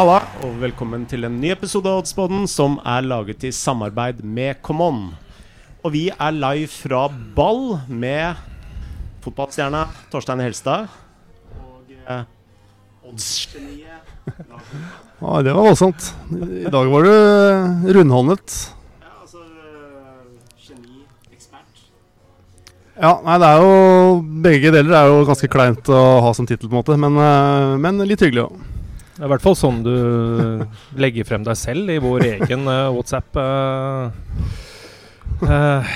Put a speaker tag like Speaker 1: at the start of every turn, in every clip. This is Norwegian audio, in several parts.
Speaker 1: Halla, og velkommen til en ny episode av Oddsboden som er laget i samarbeid med Come On. Og vi er live fra ball med fotballstjerna Torstein Helstad og eh, oddsgeniet
Speaker 2: Ja, det var voldsomt. I dag var du rundhåndet.
Speaker 1: Ja, altså geni, ekspert.
Speaker 2: Ja, nei, det er jo Begge deler er jo ganske kleint å ha som tittel, på en måte. Men, eh, men litt hyggelig òg.
Speaker 3: Det er i hvert fall sånn du legger frem deg selv i vår egen uh, WhatsApp. Uh, uh,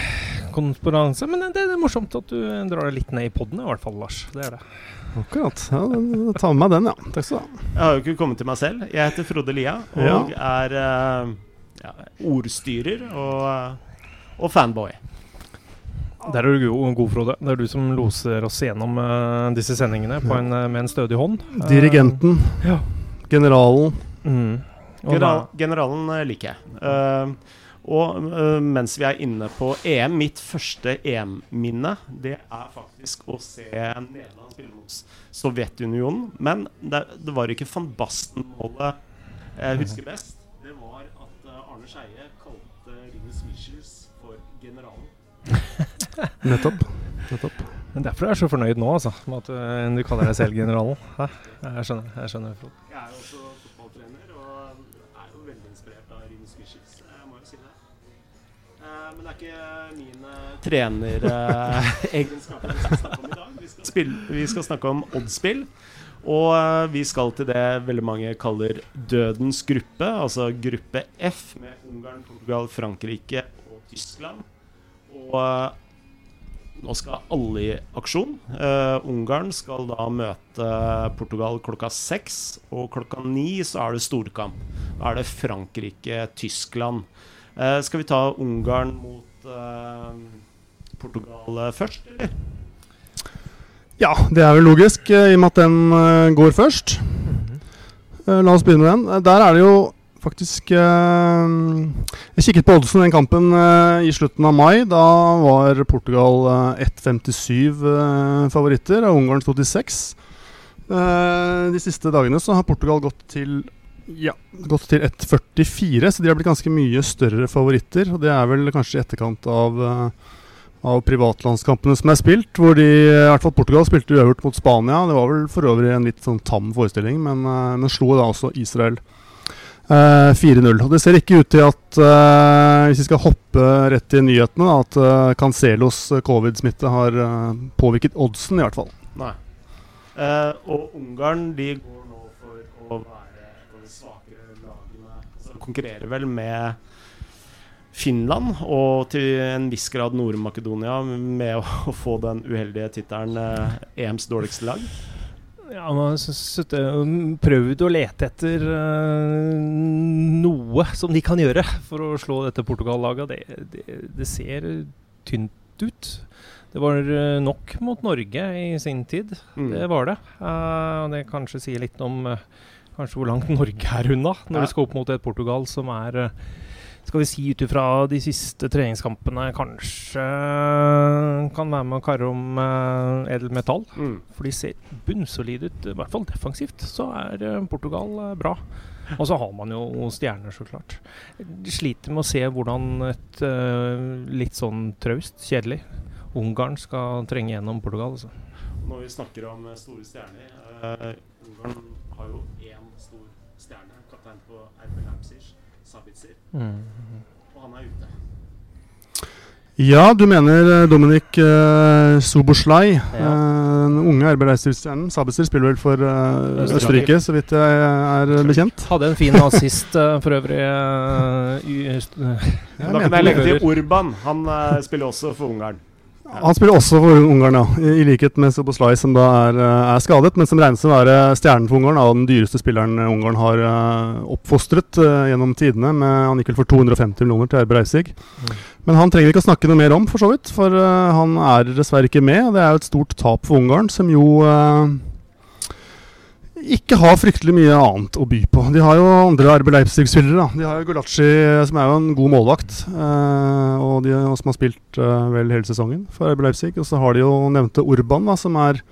Speaker 3: konferanse. Men det, det er morsomt at du drar deg litt ned i poden, i hvert fall, Lars. Det er det.
Speaker 2: Akkurat. Ja, Ta med meg den, ja. Takk skal du ha.
Speaker 1: Jeg har jo ikke kommet til meg selv. Jeg heter Frode Lia og er eh, ja, ordstyrer og, eh, og fanboy.
Speaker 3: Der er du god, god, Frode. Det er du som loser oss gjennom eh, disse sendingene på en, eh, med en stødig hånd. Eh,
Speaker 2: Dirigenten.
Speaker 3: ja.
Speaker 2: Generalen.
Speaker 3: Mm. Og
Speaker 1: General, generalen eh, liker jeg. Uh, og uh, mens vi er inne på EM, mitt første EM-minne, det er faktisk å se Nederland spille mot Sovjetunionen. Men det, det var ikke van Basten-målet jeg husker best. Det var at Arne Skeie kalte Rinus Michels for generalen.
Speaker 2: Nettopp. Nettopp.
Speaker 3: Men Derfor er jeg så fornøyd nå, altså. Med at du, du kaller deg selv generalen. Hæ? Jeg skjønner. jeg skjønner.
Speaker 1: Jeg er jo også fotballtrener og er jo veldig inspirert av Rinus Michels. Jeg må jo si det. Eh, Men det er ikke mine treneregenskaper vi skal snakke om i dag. Vi skal, vi skal snakke om oddspill. Og eh, vi skal til det veldig mange kaller dødens gruppe, altså gruppe F, med Ungarn, Portugal, Frankrike og Tyskland. Og eh, nå skal alle i aksjon. Uh, Ungarn skal da møte Portugal klokka seks, og klokka ni så er det storkamp. Da er det Frankrike-Tyskland. Uh, skal vi ta Ungarn mot uh, Portugal eh, først, eller?
Speaker 2: Ja, det er vel logisk, eh, i og med at den eh, går først. Eh, La oss begynne med den. Eh, Der er det jo faktisk eh, Jeg kikket på oddsen i den kampen eh, i slutten av mai. Da var Portugal eh, 1,57 eh, favoritter, og Ungarn 2,6. Eh, de siste dagene så har Portugal gått til ja, gått til 1,44, så de har blitt ganske mye større favoritter. Og det er vel kanskje i etterkant av av privatlandskampene som er spilt. Hvor de, i hvert fall Portugal spilte uavgjort mot Spania. Det var vel for øvrig en litt sånn tam forestilling, men, men slo da også Israel 4-0. Og det ser ikke ut til at, eh, hvis vi skal hoppe rett til nyhetene, at uh, Cancelos eh, covid-smitte har eh, påvirket oddsen, i hvert fall.
Speaker 1: Nei. Eh, og Ungarn de går nå for å være de svakere lagene. Så konkurrerer vel med Finland og til en viss grad Nord-Makedonia med å, få den uheldige tittelen eh, EMs dårligste lag.
Speaker 3: Ja, man har prøvd å lete etter uh, noe som de kan gjøre for å slå dette Portugal-laget. Det, det, det ser tynt ut. Det var eh, nok mot Norge i sin tid.
Speaker 1: Mm.
Speaker 3: Det var det. Og det kanskje sier litt om uh, kanskje hvor langt Norge er unna når
Speaker 1: Ja.
Speaker 3: du skal opp mot et Portugal som er eh, skal vi si ut ifra de siste treningskampene kanskje kan være med å karre om uh, edelmetall.
Speaker 1: Mm.
Speaker 3: For de ser bunnsolide ut, i hvert fall defensivt. Så er eh, Portugal eh, bra. Og så har man jo stjerner, så klart. De sliter med å se hvordan et uh, litt sånn traust, kjedelig Ungarn skal trenge gjennom Portugal. Altså.
Speaker 1: Når vi snakker om store stjerner uh, Ungarn har jo én stor stjerne, kaptein på RB Leipzig, Sabitzer, og han er ute.
Speaker 2: Ja, du mener eh, Dominik uh, Soboslai.
Speaker 3: Ja.
Speaker 2: Uh, den unge RB Leipzig-stjernen. Sabitzer spiller vel for uh,
Speaker 3: Østerrike.
Speaker 2: Så vidt jeg er eh, bekjent.
Speaker 3: Hadde en fin assist uh, for øvrig. Uh, i, eh,
Speaker 1: Da kan jeg legge til Orban. Han eh, spiller også for Ungarn.
Speaker 2: Han spiller også for Ungarn, ja. I, likhet med Soboslai, som da er, eh, er skadet, men som regnes å være stjernen for Ungarn. Og den dyreste spilleren Ungarn har eh, oppfostret uh, gjennom tidene. Med, han gikk vel for 250 millioner til RB.
Speaker 3: Mm.
Speaker 2: Men han trenger vi ikke å snakke noe mer om, for så vidt. For uh, han er dessverre ikke med. og Det er jo et stort tap for Ungarn, som jo eh, ikke har fryktelig mye annet å by på. De har jo andre RB Leipzig-spillere. De har jo Gulacci, som er jo en god målvakt, eh, og, de, og som har spilt eh, vel hele sesongen for RB Leipzig. Og så har de jo nevnte Urban, da, som er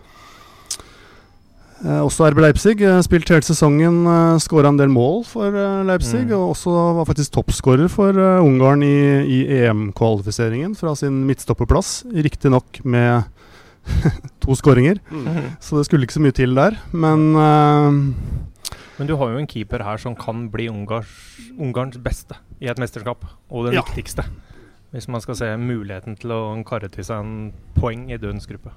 Speaker 2: Eh, også RB Leipzig. Eh, spilt hele sesongen, eh, skåra en del mål for eh, Leipzig.
Speaker 3: Mm.
Speaker 2: Og også var faktisk toppskårer for eh, Ungarn i, i EM-kvalifiseringen fra sin midtstopperplass. Riktignok med to skåringer,
Speaker 1: Mm.
Speaker 2: så det skulle ikke så mye til der. Men uh,
Speaker 3: Men du har jo en keeper her som kan bli Ungars, Ungarns beste i et mesterskap. Og det
Speaker 2: Ja.
Speaker 3: viktigste. Hvis man skal se muligheten til å karre til seg en poeng i dødens gruppe.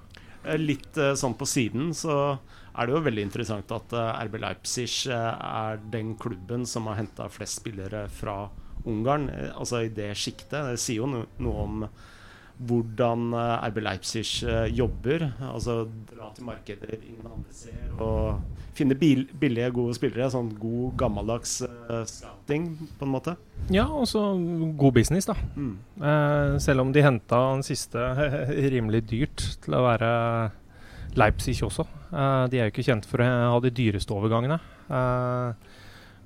Speaker 1: Eh, Litt uh, sånn på siden så er det jo veldig interessant at uh, RB Leipzig er den klubben som har henta flest spillere fra Ungarn. altså i det sjiktet. Det sier jo no noe om hvordan eh, RB Leipzig eh, jobber. Altså dra til markeder ingen andre ser, og finne bil billige, gode spillere. Sånn god, gammeldags uh, scouting, på en måte.
Speaker 3: Ja, og så god business, da.
Speaker 1: Mm.
Speaker 3: Uh, selv om de henta den siste rimelig dyrt til å være Leipzig også. Uh, de er jo ikke kjent for å ha de dyreste overgangene.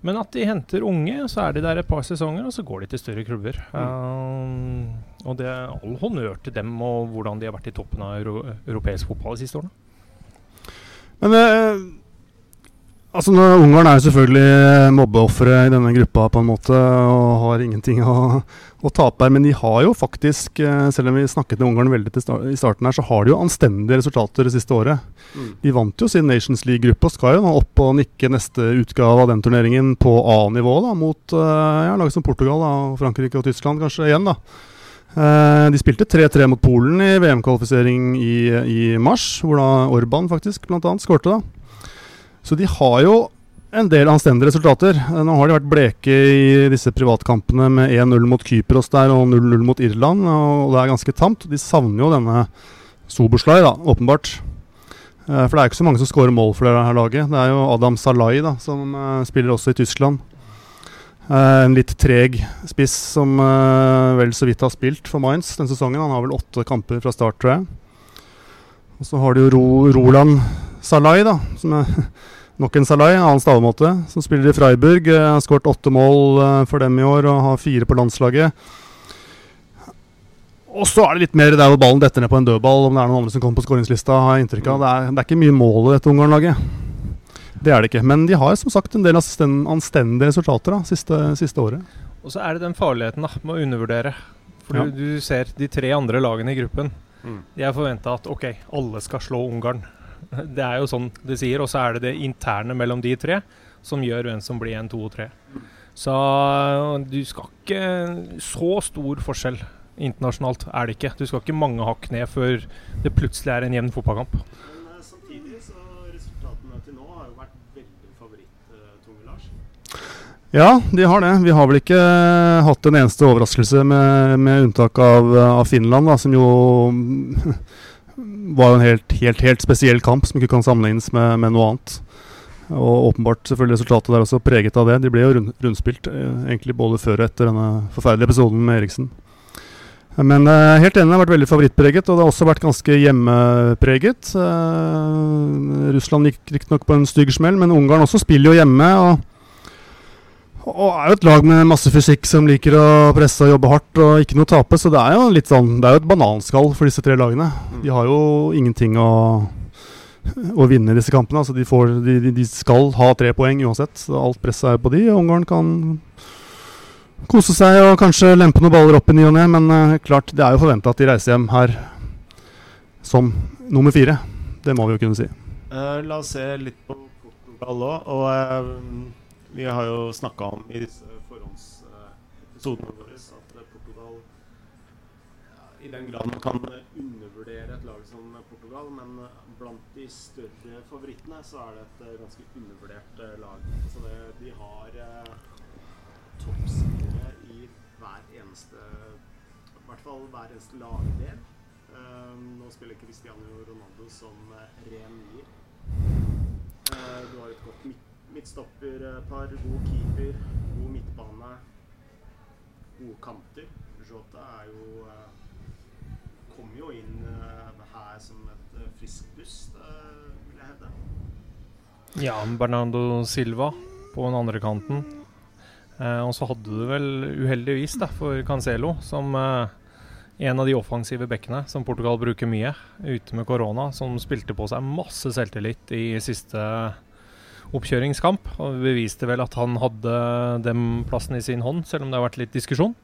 Speaker 3: Men at de henter unge, så er de der et par sesonger, og så går de til større klubber. Eh, og det er all honnør til dem og hvordan de har vært i toppen av euro europeisk fotball de siste årene.
Speaker 2: Men eh, altså nå, Ungarn er jo selvfølgelig mobbeofre i denne gruppa på en måte og har ingenting å, å tape her. Men de har jo faktisk, eh, selv om vi snakket med Ungarn veldig til sta i starten her, så har de jo anstendige resultater det siste året.
Speaker 1: Mm.
Speaker 2: De vant jo sin Nations League-gruppe og skal jo nå opp og nikke neste utgave av den turneringen på A-nivå da, mot eh, ja, lag som Portugal da, og Frankrike og Tyskland kanskje igjen. da. Eh, de spilte 3-3 mot Polen i VM-kvalifisering i, i mars, hvor da Orban faktisk blant annet skårte. da. Så de har jo en del anstendige resultater. Eh, Nå har de vært bleke i disse privatkampene med 1-0 mot Kypros der og 0-0 mot Irland, og det er ganske tamt. De savner jo denne Soboslai, da, åpenbart. Eh, For det er ikke så mange som skårer mål for det her laget. Det er jo Adam Salai da, som spiller også i Tyskland. Eh, en litt treg spiss som eh, vel så vidt har spilt for Mainz denne sesongen. Han har vel åtte kamper fra start, tror jeg. Og så har du jo Ro Roland Salai, da, som er nok en Salai, annen stavemåte, som spiller i Freiburg. Eh, har skåret åtte mål for dem i år og har fire på landslaget. Og så er det litt mer der hvor ballen detter ned på en dødball, om det er noen andre som kommer på skåringslista, har jeg inntrykk av. Det er, det er ikke mye mål i dette Ungarn-laget. Det er det ikke. Men de har som sagt en del anstendige resultater da, siste, siste året.
Speaker 3: Og så er det den farligheten da, med å undervurdere. For
Speaker 2: Ja.
Speaker 3: du, du ser de tre andre lagene i gruppen.
Speaker 1: Mm.
Speaker 3: De er forventa at ok, alle skal slå Ungarn. Det er jo sånn de sier. Og så er det det interne mellom de tre som gjør hvem som blir en, to og tre. Så du skal ikke Så stor forskjell internasjonalt er det ikke. Du skal ikke mange hakk ned før det plutselig er en jevn fotballkamp.
Speaker 1: Men eh, samtidig så resultatene til nå har jo vært veldig favoritttunge, Lars.
Speaker 2: Ja, de har det. Vi har vel ikke eh, hatt en eneste overraskelse, med, med unntak av, eh, av Finland, da, som jo var en helt, helt, helt spesiell kamp som ikke kan sammenlignes med, med noe annet. Og åpenbart selvfølgelig resultatet der også preget av det. De ble jo rund, rundspilt eh, egentlig både før og etter denne forferdelige episoden med Eriksen. Men eh, helt enig, det har vært veldig favorittpreget, og det har også vært ganske hjemmepreget. Eh, Russland gikk riktignok på en stygg smell, men Ungarn også spiller jo hjemme. og og er jo et lag med masse fysikk som liker å presse og jobbe hardt og ikke noe å tape. Så det er jo litt sånn Det er jo et bananskall for disse tre lagene. De har jo ingenting å, å vinne i disse kampene. Altså de, får, de, de- skal ha tre poeng uansett. Så alt presset er jo på de. Ungarn kan kose seg og kanskje lempe noen baller opp i ny og ne, men uh, klart, det er jo forventa at de reiser hjem her som nummer fire. Det må vi jo kunne si.
Speaker 1: Uh, la oss se litt på Portugal òg. Og eh, vi har jo snakka om i disse forhåndsepisodene våre at eh, Portugal ja, I den grad man kan eh, undervurdere et lag som Portugal, men eh, blant de større favorittene så er det et eh, ganske undervurdert eh, lag. Så det, de har eh, toppspillere i hver eneste I hvert fall hver eneste lagdel. Eh, nå spiller Cristiano Ronaldo som eh, ren nier. Eh, du har et godt midt midtstopperpar, god keeper, god midtbane, gode kanter. Jota er jo Kom jo inn eh, her som et frisk pust, eh, vil jeg hevde.
Speaker 3: Ja, Bernardo Silva på den andre kanten. Eh, og så hadde du vel uheldigvis da, for Cancelo, som eh, en av de offensive bekkene som Portugal bruker mye, ute med korona, som spilte på seg masse selvtillit i siste oppkjøringskamp. Og beviste vel at han hadde den plassen i sin hånd, selv om det har vært litt diskusjon.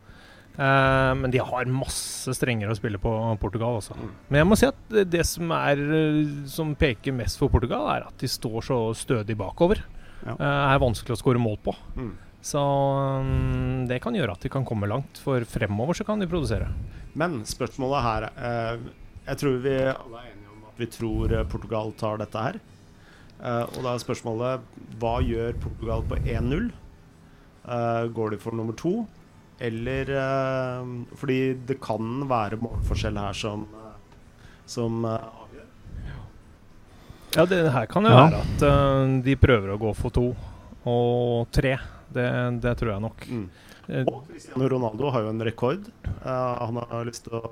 Speaker 3: Eh, men de har masse strengere å spille på Portugal.
Speaker 1: Mm.
Speaker 3: Men jeg må si at det, det som, er, eh, som peker mest for Portugal, er at de står så stødig bakover.
Speaker 2: Ja.
Speaker 3: Eh, er vanskelig å skåre mål på.
Speaker 1: Mm.
Speaker 3: Så mm, det kan gjøre at de kan komme langt, for fremover så kan de produsere.
Speaker 1: Men spørsmålet her eh, Jeg tror vi alle er enige om at vi tror eh, Portugal tar dette her. Eh, og da er spørsmålet hva gjør Portugal på 1-0? Uh, går de for nummer to? Eller uh, Fordi det kan være målforskjell her som, eh, som eh, avgjør.
Speaker 3: Ja, det her kan jo
Speaker 2: Ja.
Speaker 3: være at eh, de prøver å gå for to og tre. Det, det tror jeg nok.
Speaker 1: Mm.
Speaker 3: Eh,
Speaker 1: Og Cristiano Ronaldo har jo en rekord. Eh, han har lyst til å.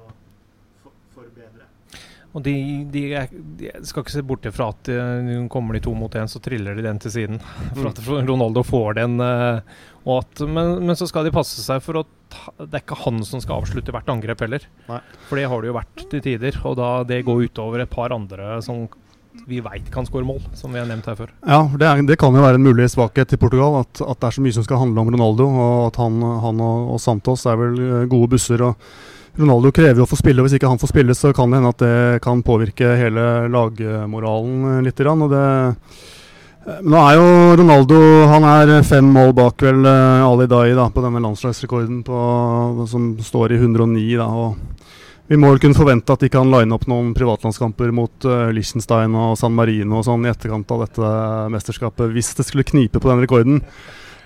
Speaker 3: Og de, de, er, de skal ikke se bort fra at de, kommer de to mot én, så triller de den til siden. For at Ronaldo får den. eh, og at, men, men så skal de passe seg for at det er ikke han som skal avslutte hvert angrep heller.
Speaker 1: Nei.
Speaker 3: For det har det jo vært til tider. Og da det går utover et par andre som vi veit kan skåre mål, som vi har nevnt her før.
Speaker 2: Ja, det, er, det kan jo være en mulig svakhet i Portugal. At, at det er så mye som skal handle om Ronaldo. Og at han, han og, og Santos er vel eh, gode busser. og Ronaldo krever å få spille, og hvis ikke han får spille, så kan det hende at det kan påvirke hele lagmoralen eh, litt. Og det, eh, nå er jo Ronaldo Han er fem mål bak vel eh, Ali Dai da, på denne landslagsrekorden på, som står i 109. Da, vi må vel kunne forvente at de kan line opp noen privatlandskamper mot uh, Liechtenstein og San Marino og sånn i etterkant av dette mesterskapet, hvis det skulle knipe på den rekorden.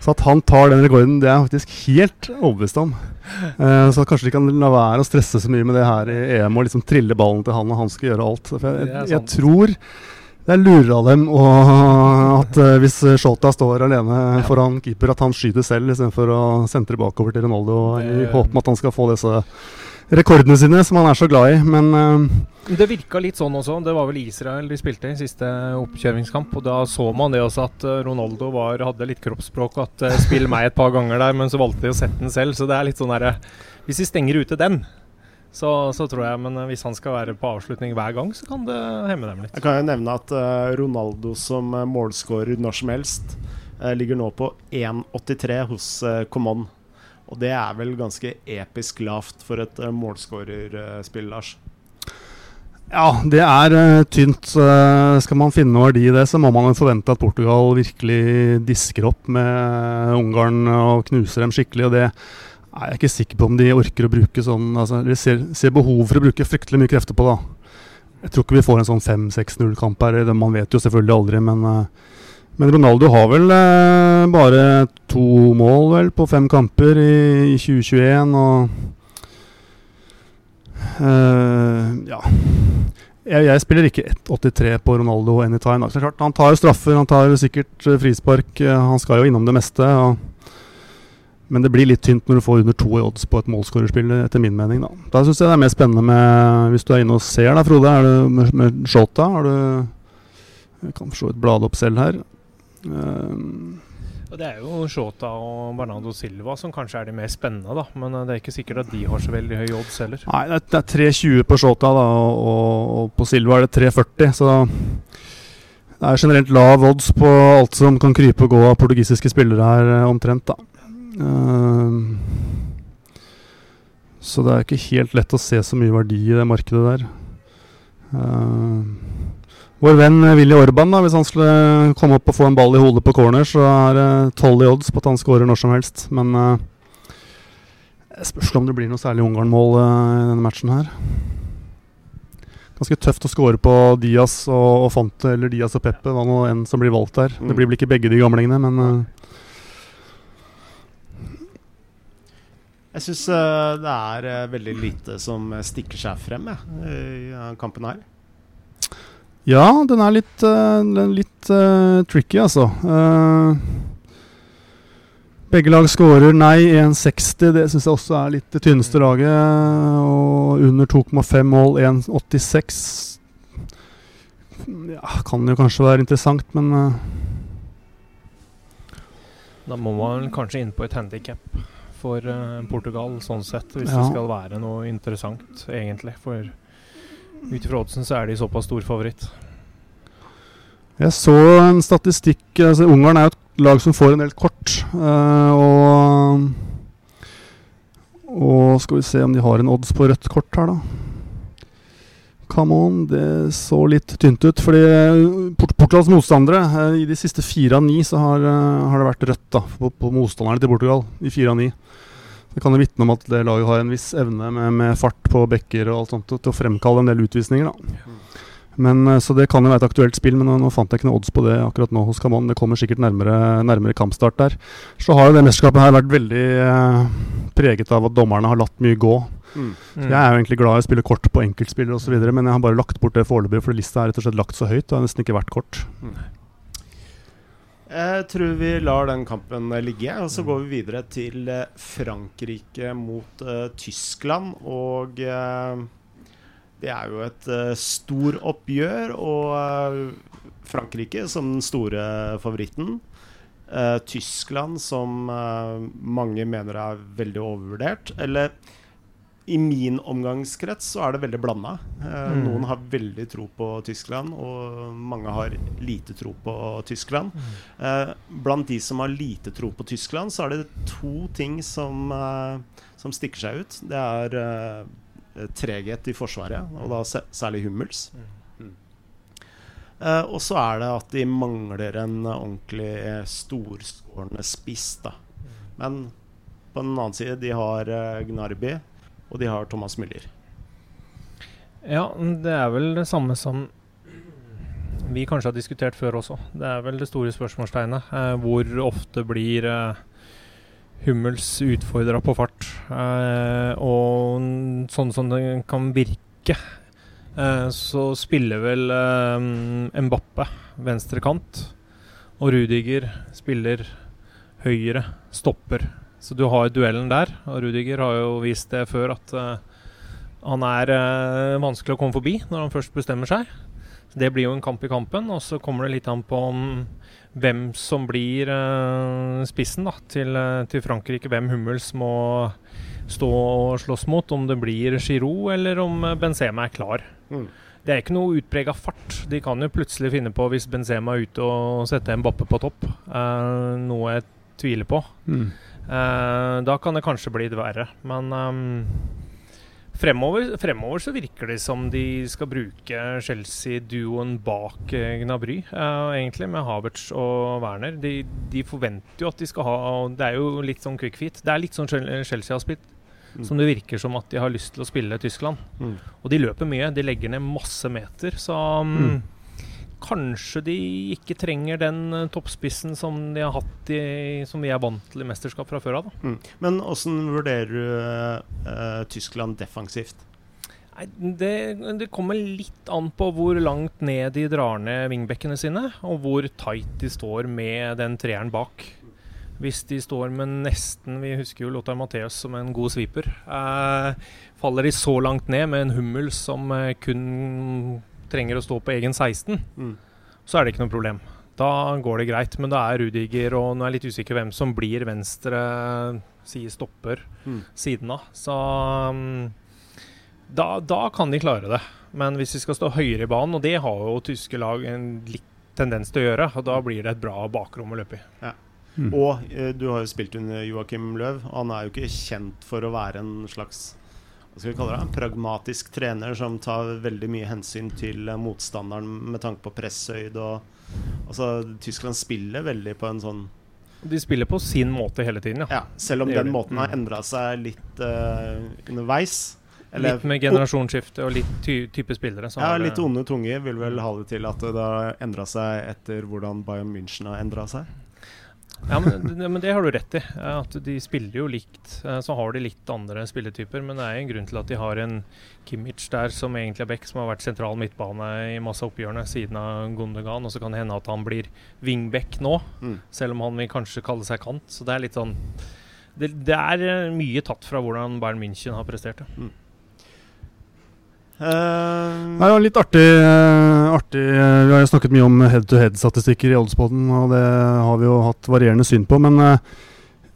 Speaker 2: Så at han tar den rekorden, det er jeg faktisk helt overbevist om. Uh, så kanskje de kan la være å stresse så mye med det her i EM og liksom trille ballen til han, og han skal gjøre alt. For jeg, jeg, jeg tror det er lurer av dem og at uh, hvis Shota står alene foran keeper, at han skyter selv istedenfor å sentre bakover til Ronaldo i håp om at han skal få disse rekordene sine, som han er så glad i. Men uh,
Speaker 3: Det virka litt sånn også. Det var vel Israel de spilte i siste oppkjøringskamp. Og da så man det også at eh, Ronaldo var, hadde litt kroppsspråk. At uh, spill meg et par ganger der, men så valgte de å sette den selv. Så det er litt sånn derre Hvis de stenger ute den, så, så tror jeg Men hvis han skal være på avslutning hver gang, så kan det hemme dem litt.
Speaker 1: Jeg kan jo nevne at uh, Ronaldo som målskårer når som helst uh, ligger nå på 1,83 hos uh, Common. Og det er vel ganske episk lavt for et uh, målskårerspill, Lars.
Speaker 2: Ja, det er uh, tynt. Uh, skal man finne noe verdi i det, så må man forvente at Portugal virkelig disker opp med Ungarn og knuser dem skikkelig. Og det er jeg ikke sikker på om de orker å bruke sånn altså, De ser, ser behov for å bruke fryktelig mye krefter på, da. Jeg tror ikke vi får en sånn 5-6-0-kamp her. Man vet jo selvfølgelig aldri, men eh, men Ronaldo har vel eh, bare to mål vel på fem kamper i, i 2021, og uh, Ja. Jeg, jeg spiller ikke 1,83 på Ronaldo anytime. da. Så klart, han tar jo straffer, han tar sikkert eh, frispark. eh, han skal jo innom det meste. Og, men det blir litt tynt når du får under to i odds på et målskårerspill, etter min mening. Da, da syns jeg det er mer spennende med Hvis du er inne og ser, da, Frode. Er du med, med Shota? Har du Jeg kan for vidt blade opp selv her. Ehm,
Speaker 3: Og Det er jo Shota og Bernardo Silva som kanskje er de mer spennende, da. Men eh, det er ikke sikkert at de har så veldig høy odds heller.
Speaker 2: Nei, det er, er 3,20 på Shota, da, og, og, på Silva er det 3,40. Så det er generelt lav odds på alt som kan krype og gå av portugisiske spillere her, eh, omtrent. da. Uh, så det er ikke helt lett å se så mye verdi i det markedet der. Ehm, vår venn eh, Willy Orban, da, hvis han skulle komme opp og få en ball i hodet på corner, så er det 12 i odds på at han skårer når som helst. Men uh, spørs om det blir noe særlig Ungarn-mål uh, i denne matchen her. Ganske tøft å score på Diaz og, og Fonte, eller Diaz og Peppe, hva nå enn som blir valgt der.
Speaker 1: Mm.
Speaker 2: Det blir vel ikke begge de gamlingene, men uh,
Speaker 1: Jeg syns det er eh, veldig lite som eh, stikker seg frem jeg, i eh, kampen her.
Speaker 2: Ja, den er litt, uh, litt uh, tricky, altså. Eh, begge lag skårer nei 1,60. Det syns jeg også er litt det tynneste laget. Og under 2,5 mål 1,86. Ja, kan jo kanskje være interessant, men
Speaker 3: Da må man kanskje inn på et handikap. for uh, Portugal sånn sett, hvis
Speaker 2: Ja.
Speaker 3: det skal være noe interessant, egentlig. For ut ifra oddsen så er de såpass stor favoritt.
Speaker 2: Jeg så en statistikk altså Ungarn er jo et lag som får en del kort. Uh, og Og skal vi se om de har en odds på rødt kort her, da. Come on, det så litt tynt ut. Fordi Port Portugals motstandere eh, I de siste fire av ni så har, eh, har det vært rødt da på, på motstanderne til Portugal. I fire av ni. Det kan jo vitne om at det laget har en viss evne med, med fart på bekker og alt sånt til å fremkalle en del utvisninger. da men, eh, så det kan jo være et aktuelt spill, men nå, nå fant jeg ikke noe odds på det akkurat nå hos Camon. Det kommer sikkert nærmere, nærmere kampstart der. Så har jo det mesterskapet her vært veldig eh, preget av at dommerne har latt mye gå.
Speaker 1: Mm.
Speaker 3: Mm.
Speaker 2: Jeg er jo egentlig glad i å spille kort på enkeltspillere osv., men jeg har bare lagt bort det foreløpig, for lista er rett og slett lagt så høyt. Det har nesten ikke vært kort.
Speaker 1: Jeg tror vi lar den kampen ligge, og så går vi videre til eh, Frankrike mot uh, Tyskland. Og uh, det er jo et uh, stor oppgjør, og Frankrike som den store favoritten. Tyskland som mange mener er veldig overvurdert. Eller i min omgangskrets så er det veldig blanda. Eh,
Speaker 3: Mm.
Speaker 1: Noen har veldig tro på Tyskland, og mange har lite tro på Tyskland. Eh, blant de som har lite tro på Tyskland, så er det to ting som, eh, som stikker seg ut. Det er eh, treghet i forsvaret, og da særlig Hummels. Eh, og så er det at de mangler en ordentlig eh, storskårende spiss, da. Men på den annen side, de har Gnarby, og de har Thomas Müller.
Speaker 3: Ja, det er vel det samme som vi kanskje har diskutert før også. Det er vel det store spørsmålstegnet. Eh, hvor ofte blir eh, Hummels utfordra på fart? Eh, og sånn som det kan virke, eh, så spiller vel eh, Mbappe venstre kant. Og Rudiger spiller høyre stopper. Så du har duellen der. Og Rudiger har jo vist det før at eh, han er eh, vanskelig å komme forbi når han først bestemmer seg. Så Det blir jo en kamp i kampen, og så kommer det litt an på om hvem som blir eh, spissen da, til, til Frankrike. Hvem Hummels må stå og slåss mot. Om det blir Giroud eller om Benzema er klar.
Speaker 1: Mm.
Speaker 3: Det er ikke noe utprega fart. De kan jo plutselig finne på, hvis Benzema er ute, og sette bappe på topp. Eh, noe jeg tviler på. Eh, da kan det kanskje bli det verre. Men um, fremover, fremover så virker det som de skal bruke Chelsea-duoen bak uh, Gnabry, uh, egentlig, med Havertz og Werner. De, de forventer jo at de skal ha og Det er jo litt sånn quick fit. Det er litt sånn Chelsea har spilt.
Speaker 1: Mm.
Speaker 3: Som det virker som at de har lyst til å spille Tyskland.
Speaker 1: Mm.
Speaker 3: Og de løper mye. De legger ned masse meter. Så um,
Speaker 2: Mm.
Speaker 3: Kanskje de ikke trenger den eh, toppspissen som de har hatt i, som vi er vant til i mesterskap fra før av.
Speaker 1: Mm. Men åssen vurderer du eh, Tyskland defensivt?
Speaker 3: Nei, det, det kommer litt an på hvor langt ned de drar ned vingbekkene sine, og hvor tight de står med den treeren bak. Hvis de står med nesten Vi husker jo Lothar Matheus som en god sviper. Eh, faller de så langt ned med en Hummel som eh, kun trenger å stå på egen 16,
Speaker 1: Mm.
Speaker 3: så er det ikke noe problem. Da går det greit. Men da er Rudiger og nå er jeg litt usikker hvem som blir venstre sier stopper
Speaker 1: Mm.
Speaker 3: siden av. Så um, da, da kan de klare det. Men hvis de skal stå høyere i banen, og det har jo tyske lag en litt tendens til å gjøre, og da blir det et bra bakrom å løpe i.
Speaker 2: Mm.
Speaker 1: Og eh, du har jo spilt under Joakim Løv. og Han er jo ikke kjent for å være en slags hva skal vi kalle det, en pragmatisk trener som tar veldig mye hensyn til eh, motstanderen med tanke på presshøyde. og altså, Tyskland spiller veldig på en sånn
Speaker 3: De spiller på sin måte hele tiden, ja.
Speaker 1: Ja, selv om den måten har
Speaker 3: Mm.
Speaker 1: endra seg litt uh, underveis.
Speaker 3: litt med generasjonsskifte og litt ty type spillere. Så
Speaker 1: Ja, litt onde tunger vil vel ha det til at det har endra seg etter hvordan Bayern München har endra seg.
Speaker 3: Ja, men, det- men det har du rett i. At de spiller jo likt. eh, Så har de litt andre spilletyper. Men det er en grunn til at de har en Kimmich der som egentlig er back, som har vært sentral midtbane i masse oppgjørene siden av Gundogan. Og så kan det hende at han blir wingback nå,
Speaker 1: Mm.
Speaker 3: selv om han vil kanskje kalle seg kant. Så det er litt sånn Det, det er eh, mye tatt fra hvordan Bayern München har prestert. ja.
Speaker 1: Eh,
Speaker 2: Det jo litt artig, eh, artig eh, Vi har jo snakket mye om head-to-head-statistikker i Oddspoden, og det har vi jo hatt varierende syn på. Men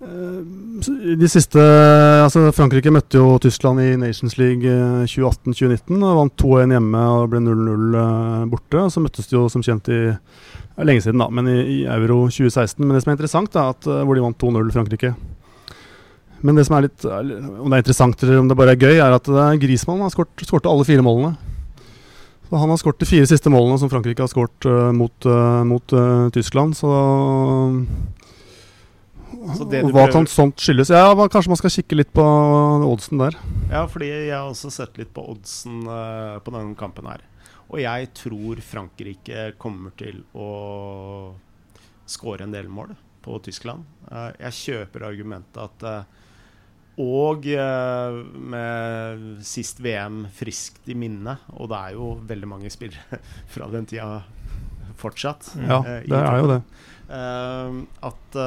Speaker 2: Eh, De siste altså Frankrike møtte jo Tyskland i Nations League eh, 2018-2019. og Vant 2-1 hjemme og ble 0-0 eh, borte. Og Så møttes de jo som kjent i lenge siden, da, men i, i Euro 2016. Men det som er interessant, er at, hvor de vant 2-0 Frankrike. Men det som er litt Om det er interessant eller om det bare er gøy, er at det er Griezmann har skåret skåret alle fire målene. Så Han har skåret de fire siste målene som Frankrike har skåret uh, mot, uh, mot uh, Tyskland. Så
Speaker 1: Så det
Speaker 2: hva
Speaker 1: prøver-
Speaker 2: kan sånt skyldes? Ja, Kanskje man skal kikke litt på oddsen der.
Speaker 1: Ja, fordi jeg har også sett litt på oddsen eh, på denne kampen her. Og jeg tror Frankrike kommer til å skåre en del mål på Tyskland. Eh, jeg kjøper argumentet at eh, Og eh, med sist VM friskt i minne, og det er jo veldig mange spillere fra den tida fortsatt.
Speaker 3: Mm.
Speaker 2: Ja,
Speaker 1: eh,
Speaker 2: det er jo det.
Speaker 1: Eh, at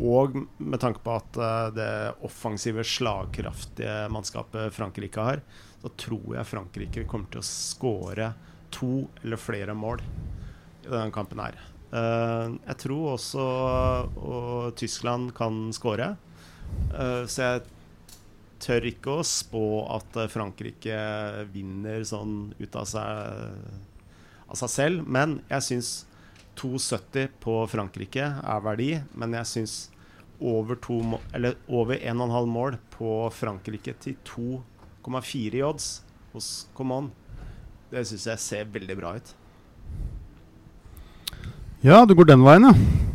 Speaker 1: Og med tanke på at det offensive, slagkraftige mannskapet Frankrike har, så tror jeg Frankrike kommer til å skåre to eller flere mål i denne kampen her. Eh, jeg tror også og Tyskland kan skåre, så jeg tør ikke å spå at eh, Frankrike vinner sånn ut av seg, av seg selv. Men jeg syns 2,70 på Frankrike er verdi, men jeg syns over 1,5 mål på Frankrike til 2,4 i odds hos Coman, det syns jeg ser veldig bra ut.
Speaker 2: Ja, du går den veien, ja.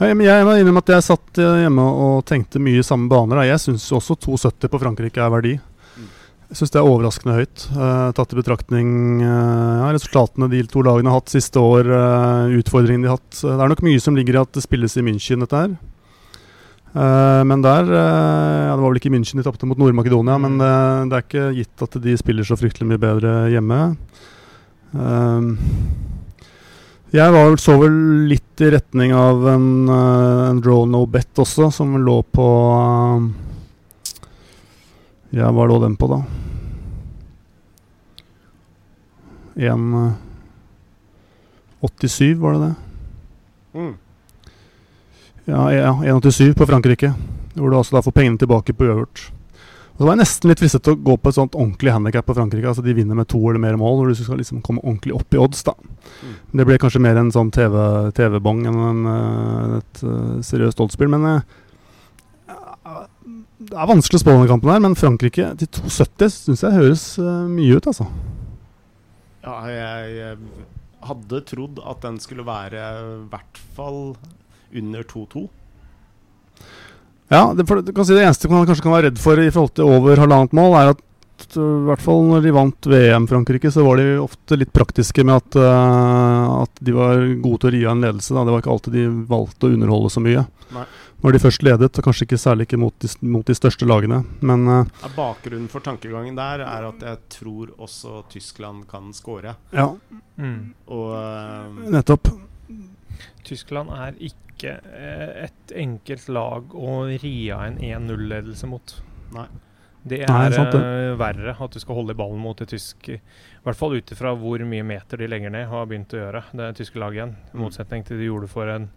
Speaker 2: Ja men jeg må innrømme at jeg satt eh, hjemme og tenkte mye i samme baner. da. Jeg syns også 2,70 på Frankrike er verdi.
Speaker 1: Mm.
Speaker 2: Jeg syns det er overraskende høyt, uh, tatt i betraktning uh, ja, resultatene de to lagene har hatt siste år, uh, utfordringene de har hatt. Det er nok mye som ligger i at det spilles i München, dette her. Men der ja, Det var vel ikke i München de tapte mot Nord-Makedonia, men eh, det er ikke gitt at de spiller så fryktelig mye bedre hjemme. Eh, jeg var, så vel litt i retning av en, eh, en draw no bet også, som lå på eh, Ja, hva lå den på, da? En, eh, 87, var det det?
Speaker 1: Mm.
Speaker 2: Ja, ja 1,87 på Frankrike. Hvor du altså da får pengene tilbake på uavgjort. Og Så var jeg nesten litt fristet til å gå på et sånt ordentlig handikap på Frankrike. Altså De vinner med to eller mer mål, hvor du skal liksom komme ordentlig opp i odds. da
Speaker 1: Mm.
Speaker 2: Det ble kanskje mer en sånn TV TV-bong enn en, eh, et eh, seriøst oddsspill. Men uh, det er vanskelig å spå denne kampen her. Men Frankrike til 2,70 syns jeg høres uh, mye ut, altså.
Speaker 1: Ja, jeg, jeg hadde trodd at den skulle være i hvert fall under 2-2.
Speaker 2: Ja, det, for, du kan si det eneste man kanskje kan være redd for i forhold til over halvannet mål, er at i hvert fall når de vant VM Frankrike, så var de ofte litt praktiske med at, uh, at de var gode til å ri av en ledelse. Da. Det var ikke alltid de valgte å underholde så mye.
Speaker 1: Nei.
Speaker 2: Når de først ledet, og kanskje ikke særlig ikke mot de, mot de største lagene. Men uh,
Speaker 1: Ja, Bakgrunnen for tankegangen der er at jeg tror også Tyskland kan score.
Speaker 2: ja,
Speaker 3: Mm.
Speaker 1: Og uh,
Speaker 2: nettopp.
Speaker 3: Tyskland er ikke eh, et enkelt lag å ri av en 1-0-ledelse mot.
Speaker 1: Nei.
Speaker 3: Det er
Speaker 2: Nei, sant det.
Speaker 3: eh, verre at du skal holde i ballen mot et tysk I hvert fall ut ifra hvor mye meter de legger ned, har begynt å gjøre, det tyske laget igjen. I
Speaker 1: Mm.
Speaker 3: motsetning til de gjorde for en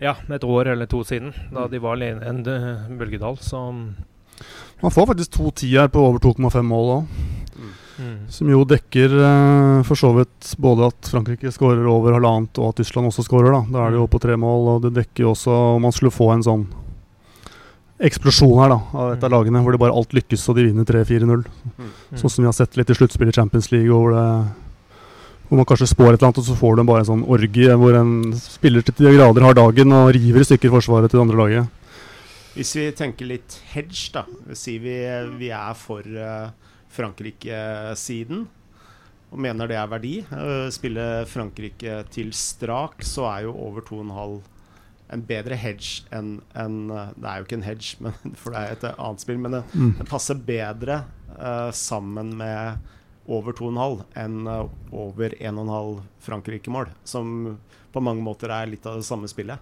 Speaker 3: ja, et år eller to siden, da
Speaker 1: Mm.
Speaker 3: de var alene i en eh, bølgedal. Så
Speaker 2: Man får faktisk to tier på over 2,5 mål òg.
Speaker 1: Mm.
Speaker 3: mm.
Speaker 2: Som jo dekker eh, for så vidt både at Frankrike skårer over halvannet, og at Tyskland også skårer. Da Da er det jo på tre mål, og det dekker jo også om man skulle få en sånn eksplosjon her da av et av
Speaker 3: Mm.
Speaker 2: lagene, hvor det bare alt lykkes og de vinner 3-4-0.
Speaker 1: Mm.
Speaker 2: Sånn som vi har sett litt i sluttspillet i Champions League, hvor, det, hvor man kanskje spår et eller annet, og så får du bare en sånn orgie hvor en spiller til de grader har dagen og river i stykker forsvaret til det andre laget.
Speaker 1: Hvis vi tenker litt hedge, da Sier vi vi er for eh, Frankrike-siden og mener det er verdi. eh, spille Frankrike til strak, så er jo over 2,5 en bedre hedge enn enn, eh, Det er jo ikke en hedge, men, for det er et annet spill, men det,
Speaker 2: Mm.
Speaker 1: det passer bedre uh, sammen med over 2,5 enn uh, over 1,5 Frankrike-mål, som på mange måter er litt av det samme spillet.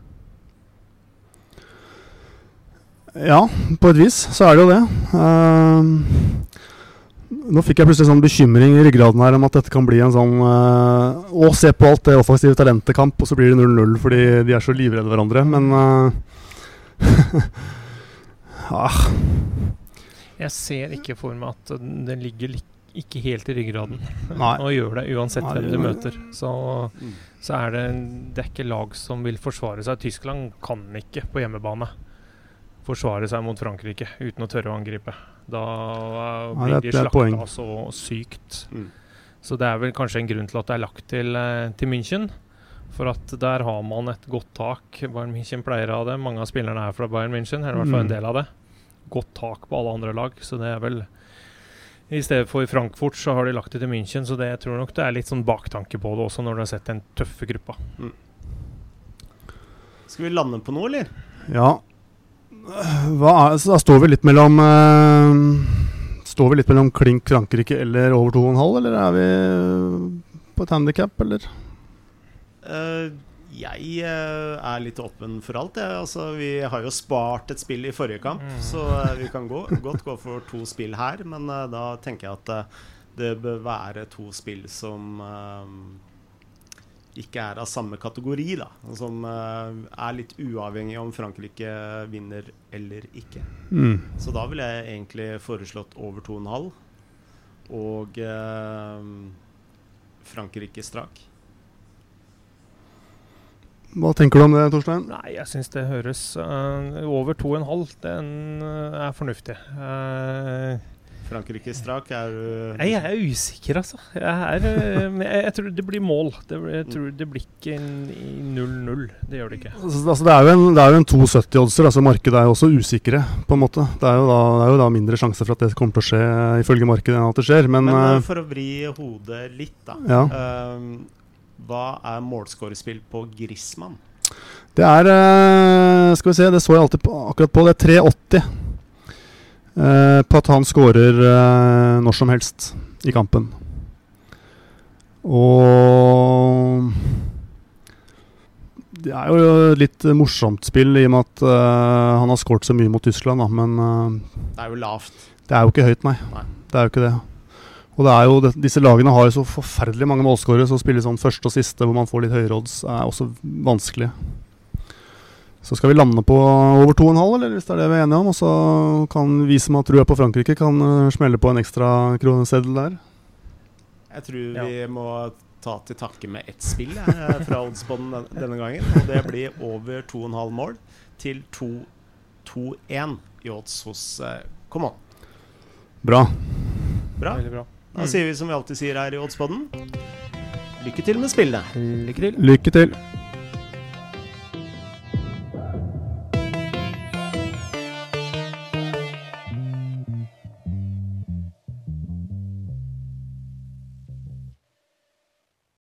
Speaker 2: Ja, på et vis så er det jo det. Ehm, nå fikk jeg plutselig sånn bekymring i ryggraden her om at dette kan bli en sånn eh, Å, se på alt det offensive talentet-kamp, og så blir det 0-0 fordi de er så livredde hverandre. Men uh, ah,
Speaker 3: Jeg ser ikke for meg at den ligger lik- ikke helt i ryggraden.
Speaker 2: Nei.
Speaker 3: Og gjør det uansett
Speaker 2: Nei,
Speaker 3: hvem du møter. Så,
Speaker 1: Mm.
Speaker 3: så er det, det er ikke lag som vil forsvare seg. Tyskland kan ikke på hjemmebane forsvare seg mot Frankrike uten å tørre å angripe. Da
Speaker 2: Nei,
Speaker 3: blir
Speaker 2: ja,
Speaker 3: de slakta så sykt.
Speaker 1: Mm.
Speaker 3: Så det er vel kanskje en grunn til at det er lagt til, eh, til München. For at der har man et godt tak. Bayern München pleier å ha det. Mange av spillerne er fra Bayern München, eller i hvert fall en
Speaker 2: Mm.
Speaker 3: del av det. Godt tak på alle andre lag, så det er vel I stedet for Frankfurt så har de lagt det til München, så det, jeg tror nok det er litt sånn baktanke på det også, når du har sett den tøffe gruppa.
Speaker 1: Skal vi lande på noe, eller?
Speaker 2: Ja. Hva er, så da står vi litt mellom uh, Står vi litt mellom klink Frankrike eller over 2,5, eller er vi på et handikap, eller?
Speaker 1: Uh, jeg uh, er litt åpen for alt. Jeg. Altså, vi har jo spart et spill i forrige kamp,
Speaker 3: Mm.
Speaker 1: så eh, vi kan gå, godt gå for to spill her. Men eh, da tenker jeg at eh, det bør være to spill som eh, ikke er av samme kategori, da. Som eh, er litt uavhengig om Frankrike vinner eller ikke.
Speaker 2: Mm.
Speaker 1: Så da ville jeg egentlig foreslått over 2,5. Og eh, Frankrike strak.
Speaker 2: Hva tenker du om det, Torstein?
Speaker 3: Nei, jeg syns det høres uh, Over 2,5, den eh, er fornuftig. Eh,
Speaker 1: Frankrike strak er du
Speaker 3: Nei, jeg er usikker, altså. Jeg, er, eh, jeg, jeg tror det blir mål. Det, jeg tror det blir ikke 0-0. Det gjør det ikke.
Speaker 2: Altså, altså, det er jo en, er en 2,70-oddser. Altså, markedet er jo også usikre, på en måte. Det er, jo da, det er jo da mindre sjanse for at det kommer til å skje ifølge markedet, enn at det skjer. Men,
Speaker 1: Men
Speaker 2: eh,
Speaker 1: eh, for å vri hodet litt, da.
Speaker 2: ja.
Speaker 1: Uh, hva er målskårespill på Grismann?
Speaker 2: Det er Skal vi se, det så jeg alltid på, akkurat på. Det er 3,80 eh, på at han skårer eh, når som helst i kampen. Og Det er jo litt morsomt spill i og med at eh, han har skåret så mye mot Tyskland, da, men eh,
Speaker 1: Det er jo lavt.
Speaker 2: det er jo ikke høyt, nei.
Speaker 1: Nei.
Speaker 2: Det er jo ikke det. Og det er jo det, disse lagene har jo så forferdelig mange målskårere, så å spille sånn første og siste hvor man får litt høyere odds, er også vanskelig. Så skal vi lande på over 2,5, eller hvis det er det vi er enige om. Og så kan vi som har trua på Frankrike, kan eh, smelle på en ekstra kroneseddel der.
Speaker 1: Jeg tror
Speaker 3: Ja.
Speaker 1: vi må ta til takke med ett spill jeg, fra Oddsboden denne gangen. Og det blir over 2,5 mål til 2-2-1 i odds hos uh, Come on.
Speaker 2: Bra.
Speaker 1: Bra.
Speaker 3: Veldig bra.
Speaker 1: Da
Speaker 3: Mm.
Speaker 1: sier vi som vi alltid sier her i Oddsboden. Lykke til med spillet.
Speaker 3: Lykke til.
Speaker 2: Lykke til.